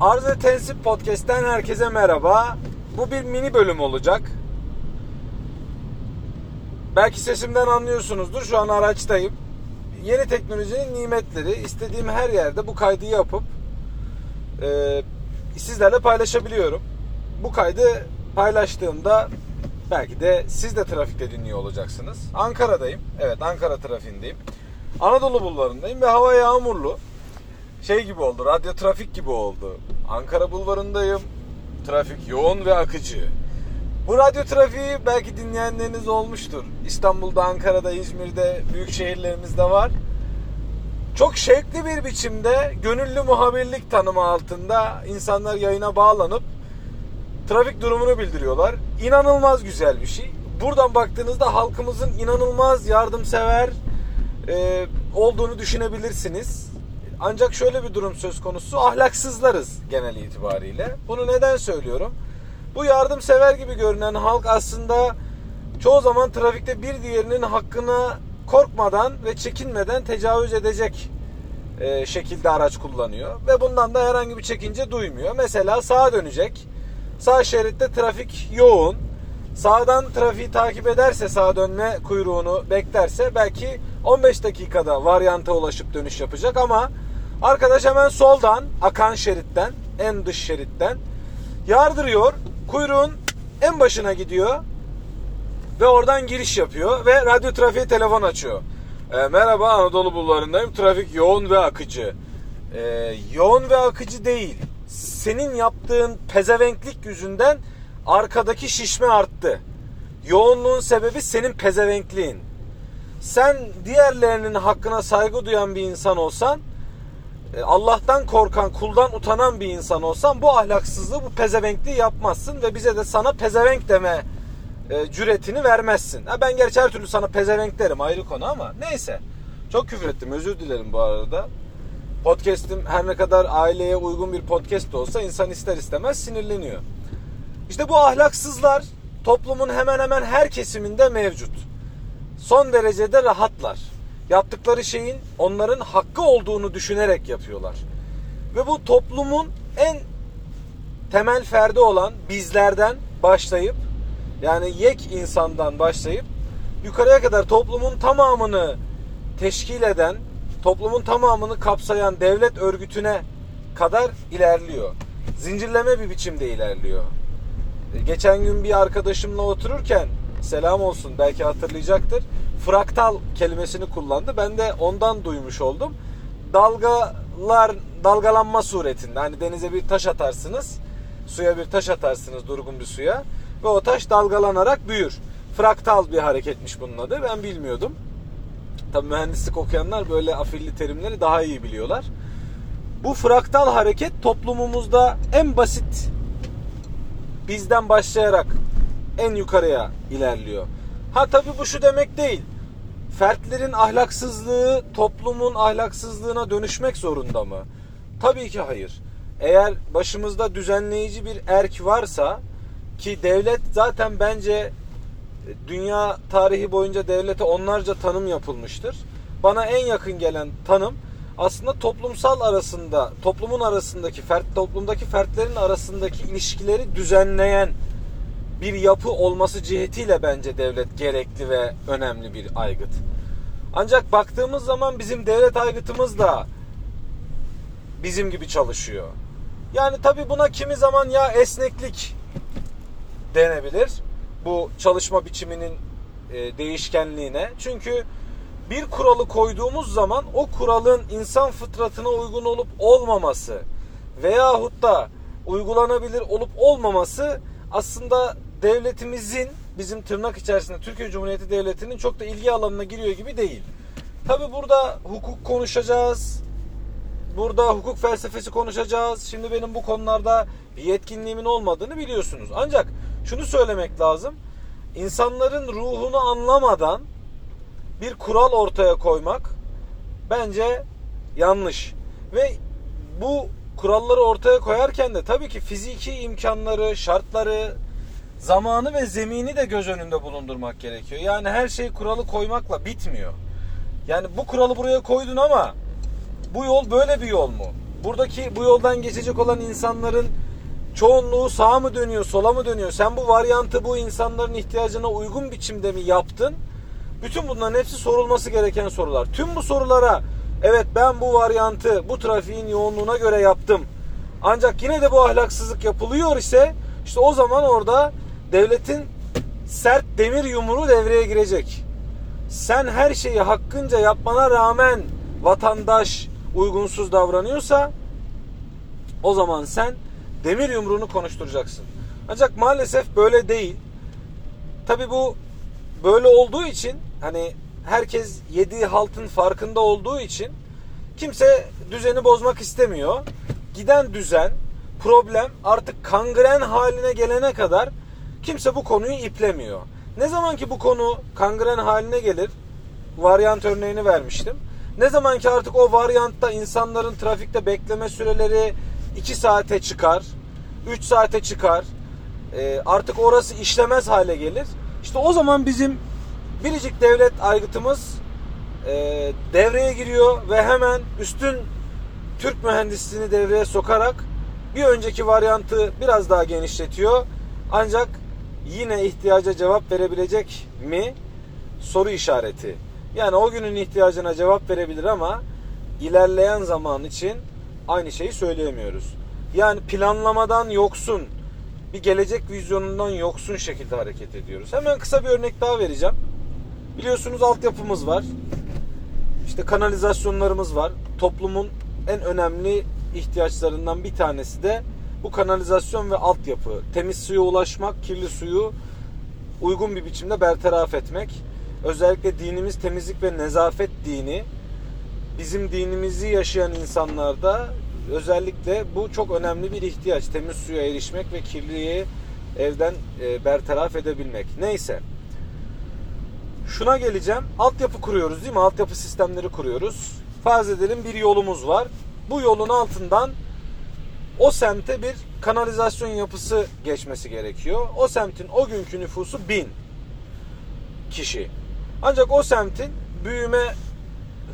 Arz Tensip Podcast'ten herkese merhaba. Bu bir mini bölüm olacak. Belki sesimden anlıyorsunuzdur. Şu an araçtayım. Yeni teknolojinin nimetleri istediğim her yerde bu kaydı yapıp e, sizlerle paylaşabiliyorum. Bu kaydı paylaştığımda belki de siz de trafikte dinliyor olacaksınız. Ankara'dayım. Evet Ankara trafiğindeyim. Anadolu bulvarındayım ve hava yağmurlu. Şey gibi oldu, radyo trafik gibi oldu. Ankara bulvarındayım. Trafik yoğun ve akıcı. Bu radyo trafiği belki dinleyenleriniz olmuştur. İstanbul'da, Ankara'da, İzmir'de, büyük şehirlerimizde var. Çok şevkli bir biçimde gönüllü muhabirlik tanımı altında insanlar yayına bağlanıp trafik durumunu bildiriyorlar. İnanılmaz güzel bir şey. Buradan baktığınızda halkımızın inanılmaz yardımsever e, olduğunu düşünebilirsiniz. Ancak şöyle bir durum söz konusu ahlaksızlarız genel itibariyle. Bunu neden söylüyorum? Bu yardımsever gibi görünen halk aslında çoğu zaman trafikte bir diğerinin hakkına korkmadan ve çekinmeden tecavüz edecek e, şekilde araç kullanıyor. Ve bundan da herhangi bir çekince duymuyor. Mesela sağa dönecek. Sağ şeritte trafik yoğun. Sağdan trafiği takip ederse sağa dönme kuyruğunu beklerse belki 15 dakikada varyanta ulaşıp dönüş yapacak ama arkadaş hemen soldan akan şeritten en dış şeritten yardırıyor. Kuyruğun en başına gidiyor ve oradan giriş yapıyor ve radyo trafiğe telefon açıyor. E, merhaba Anadolu bulvarındayım. Trafik yoğun ve akıcı. E, yoğun ve akıcı değil. Senin yaptığın pezevenklik yüzünden arkadaki şişme arttı. Yoğunluğun sebebi senin pezevenkliğin. Sen diğerlerinin hakkına saygı duyan bir insan olsan, Allah'tan korkan, kuldan utanan bir insan olsan bu ahlaksızlığı, bu pezevenkliği yapmazsın ve bize de sana pezevenk deme e, cüretini vermezsin. Ha, ben gerçi her türlü sana pezevenk derim ayrı konu ama neyse. Çok küfür ettim özür dilerim bu arada. Podcast'im her ne kadar aileye uygun bir podcast olsa insan ister istemez sinirleniyor. İşte bu ahlaksızlar toplumun hemen hemen her kesiminde mevcut. Son derecede rahatlar. Yaptıkları şeyin onların hakkı olduğunu düşünerek yapıyorlar. Ve bu toplumun en temel ferdi olan bizlerden başlayıp yani yek insandan başlayıp yukarıya kadar toplumun tamamını teşkil eden, toplumun tamamını kapsayan devlet örgütüne kadar ilerliyor. Zincirleme bir biçimde ilerliyor. Geçen gün bir arkadaşımla otururken selam olsun belki hatırlayacaktır. Fraktal kelimesini kullandı. Ben de ondan duymuş oldum. Dalgalar dalgalanma suretinde hani denize bir taş atarsınız. Suya bir taş atarsınız durgun bir suya ve o taş dalgalanarak büyür. Fraktal bir hareketmiş bunun adı. Ben bilmiyordum. Tabi mühendislik okuyanlar böyle afilli terimleri daha iyi biliyorlar. Bu fraktal hareket toplumumuzda en basit bizden başlayarak en yukarıya ilerliyor. Ha tabi bu şu demek değil. Fertlerin ahlaksızlığı toplumun ahlaksızlığına dönüşmek zorunda mı? Tabii ki hayır. Eğer başımızda düzenleyici bir erk varsa ki devlet zaten bence dünya tarihi boyunca devlete onlarca tanım yapılmıştır. Bana en yakın gelen tanım aslında toplumsal arasında, toplumun arasındaki, fert, toplumdaki fertlerin arasındaki ilişkileri düzenleyen bir yapı olması cihetiyle bence devlet gerekli ve önemli bir aygıt. Ancak baktığımız zaman bizim devlet aygıtımız da bizim gibi çalışıyor. Yani tabi buna kimi zaman ya esneklik denebilir. Bu çalışma biçiminin e, değişkenliğine. Çünkü bir kuralı koyduğumuz zaman o kuralın insan fıtratına uygun olup olmaması veyahut da uygulanabilir olup olmaması aslında devletimizin bizim tırnak içerisinde Türkiye Cumhuriyeti Devleti'nin çok da ilgi alanına giriyor gibi değil. Tabi burada hukuk konuşacağız. Burada hukuk felsefesi konuşacağız. Şimdi benim bu konularda bir yetkinliğimin olmadığını biliyorsunuz. Ancak şunu söylemek lazım. İnsanların ruhunu anlamadan bir kural ortaya koymak bence yanlış. Ve bu kuralları ortaya koyarken de tabii ki fiziki imkanları, şartları, zamanı ve zemini de göz önünde bulundurmak gerekiyor. Yani her şey kuralı koymakla bitmiyor. Yani bu kuralı buraya koydun ama bu yol böyle bir yol mu? buradaki bu yoldan geçecek olan insanların çoğunluğu sağa mı dönüyor, sola mı dönüyor? Sen bu varyantı bu insanların ihtiyacına uygun biçimde mi yaptın? Bütün bunların hepsi sorulması gereken sorular. Tüm bu sorulara evet ben bu varyantı bu trafiğin yoğunluğuna göre yaptım. Ancak yine de bu ahlaksızlık yapılıyor ise işte o zaman orada devletin sert demir yumruğu devreye girecek. Sen her şeyi hakkınca yapmana rağmen vatandaş uygunsuz davranıyorsa o zaman sen demir yumruğunu konuşturacaksın. Ancak maalesef böyle değil. Tabi bu böyle olduğu için hani herkes yediği haltın farkında olduğu için kimse düzeni bozmak istemiyor. Giden düzen, problem artık kangren haline gelene kadar kimse bu konuyu iplemiyor. Ne zaman ki bu konu kangren haline gelir, varyant örneğini vermiştim. Ne zaman ki artık o varyantta insanların trafikte bekleme süreleri 2 saate çıkar, 3 saate çıkar, e, artık orası işlemez hale gelir. İşte o zaman bizim biricik devlet aygıtımız e, devreye giriyor ve hemen üstün Türk mühendisliğini devreye sokarak bir önceki varyantı biraz daha genişletiyor. Ancak yine ihtiyaca cevap verebilecek mi? Soru işareti. Yani o günün ihtiyacına cevap verebilir ama ilerleyen zaman için aynı şeyi söyleyemiyoruz. Yani planlamadan yoksun, bir gelecek vizyonundan yoksun şekilde hareket ediyoruz. Hemen kısa bir örnek daha vereceğim. Biliyorsunuz altyapımız var. İşte kanalizasyonlarımız var. Toplumun en önemli ihtiyaçlarından bir tanesi de bu kanalizasyon ve altyapı. Temiz suya ulaşmak, kirli suyu uygun bir biçimde bertaraf etmek. Özellikle dinimiz temizlik ve nezafet dini. Bizim dinimizi yaşayan insanlarda özellikle bu çok önemli bir ihtiyaç. Temiz suya erişmek ve kirliliği evden e, bertaraf edebilmek. Neyse. Şuna geleceğim. Altyapı kuruyoruz değil mi? Altyapı sistemleri kuruyoruz. Farz edelim bir yolumuz var. Bu yolun altından o semte bir kanalizasyon yapısı geçmesi gerekiyor. O semtin o günkü nüfusu bin kişi. Ancak o semtin büyüme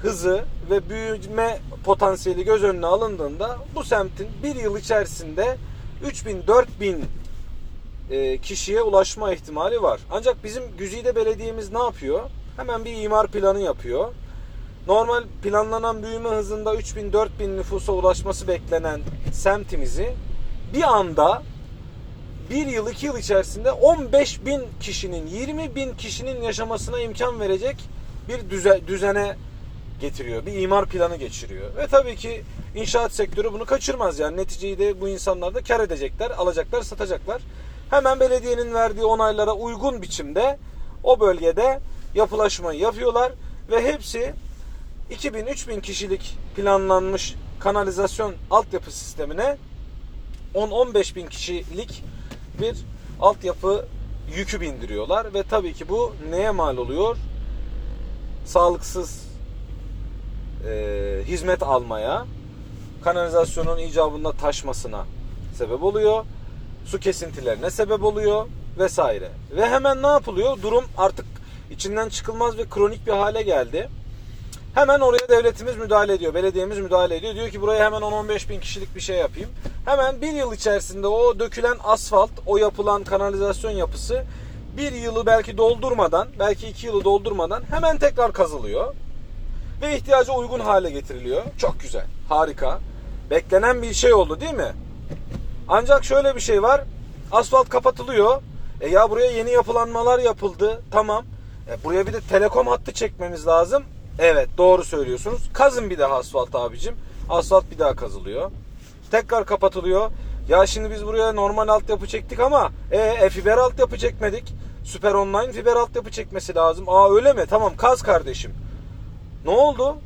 hızı ve büyüme potansiyeli göz önüne alındığında bu semtin bir yıl içerisinde 3000-4000 e, kişiye ulaşma ihtimali var. Ancak bizim Güzide Belediye'miz ne yapıyor? Hemen bir imar planı yapıyor. Normal planlanan büyüme hızında 3000-4000 nüfusa ulaşması beklenen semtimizi bir anda bir yıl iki yıl içerisinde 15 bin kişinin 20 bin kişinin yaşamasına imkan verecek bir düze, düzene getiriyor. Bir imar planı geçiriyor. Ve tabii ki inşaat sektörü bunu kaçırmaz. Yani neticeyi de bu insanlar da kar edecekler, alacaklar, satacaklar. Hemen belediyenin verdiği onaylara uygun biçimde o bölgede yapılaşmayı yapıyorlar ve hepsi 2000-3000 kişilik planlanmış kanalizasyon altyapı sistemine 10-15 bin kişilik bir altyapı yükü bindiriyorlar ve tabii ki bu neye mal oluyor? Sağlıksız e, hizmet almaya, kanalizasyonun icabında taşmasına sebep oluyor. Su kesintilerine sebep oluyor vesaire. Ve hemen ne yapılıyor? Durum artık içinden çıkılmaz ve kronik bir hale geldi. Hemen oraya devletimiz müdahale ediyor. Belediyemiz müdahale ediyor. Diyor ki buraya hemen 10-15 bin kişilik bir şey yapayım. Hemen bir yıl içerisinde o dökülen asfalt, o yapılan kanalizasyon yapısı bir yılı belki doldurmadan, belki iki yılı doldurmadan hemen tekrar kazılıyor. Ve ihtiyaca uygun hale getiriliyor. Çok güzel, harika. Beklenen bir şey oldu değil mi? Ancak şöyle bir şey var. Asfalt kapatılıyor. E ya buraya yeni yapılanmalar yapıldı. Tamam. E buraya bir de telekom hattı çekmemiz lazım. Evet doğru söylüyorsunuz. Kazın bir daha asfalt abicim. Asfalt bir daha kazılıyor. Tekrar kapatılıyor. Ya şimdi biz buraya normal altyapı çektik ama e, e fiber altyapı çekmedik. Süper online fiber altyapı çekmesi lazım. Aa öyle mi? Tamam kaz kardeşim. Ne oldu?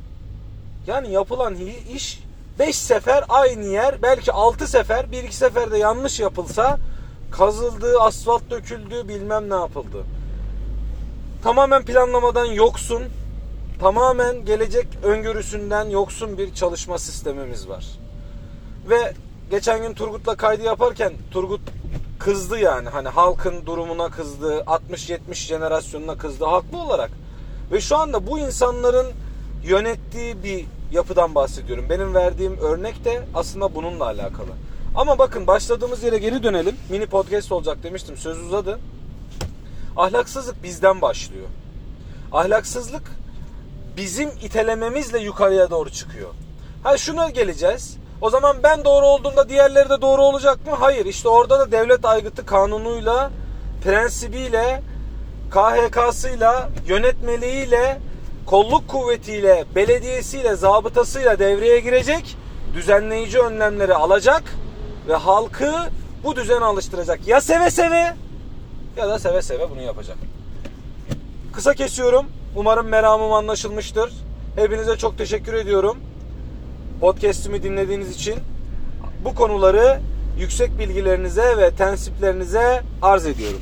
Yani yapılan iş 5 sefer aynı yer belki 6 sefer bir iki seferde yanlış yapılsa kazıldı, asfalt döküldü, bilmem ne yapıldı. Tamamen planlamadan yoksun, tamamen gelecek öngörüsünden yoksun bir çalışma sistemimiz var. Ve geçen gün Turgut'la kaydı yaparken Turgut kızdı yani hani halkın durumuna kızdı 60-70 jenerasyonuna kızdı haklı olarak ve şu anda bu insanların yönettiği bir yapıdan bahsediyorum. Benim verdiğim örnek de aslında bununla alakalı. Ama bakın başladığımız yere geri dönelim. Mini podcast olacak demiştim. Söz uzadı. Ahlaksızlık bizden başlıyor. Ahlaksızlık bizim itelememizle yukarıya doğru çıkıyor. Ha şuna geleceğiz. O zaman ben doğru olduğumda diğerleri de doğru olacak mı? Hayır. İşte orada da devlet aygıtı kanunuyla, prensibiyle, KHK'sıyla, yönetmeliğiyle, kolluk kuvvetiyle, belediyesiyle, zabıtasıyla devreye girecek, düzenleyici önlemleri alacak ve halkı bu düzene alıştıracak. Ya seve seve ya da seve seve bunu yapacak. Kısa kesiyorum. Umarım meramım anlaşılmıştır. Hepinize çok teşekkür ediyorum. Podcast'imi dinlediğiniz için bu konuları yüksek bilgilerinize ve tensiplerinize arz ediyorum.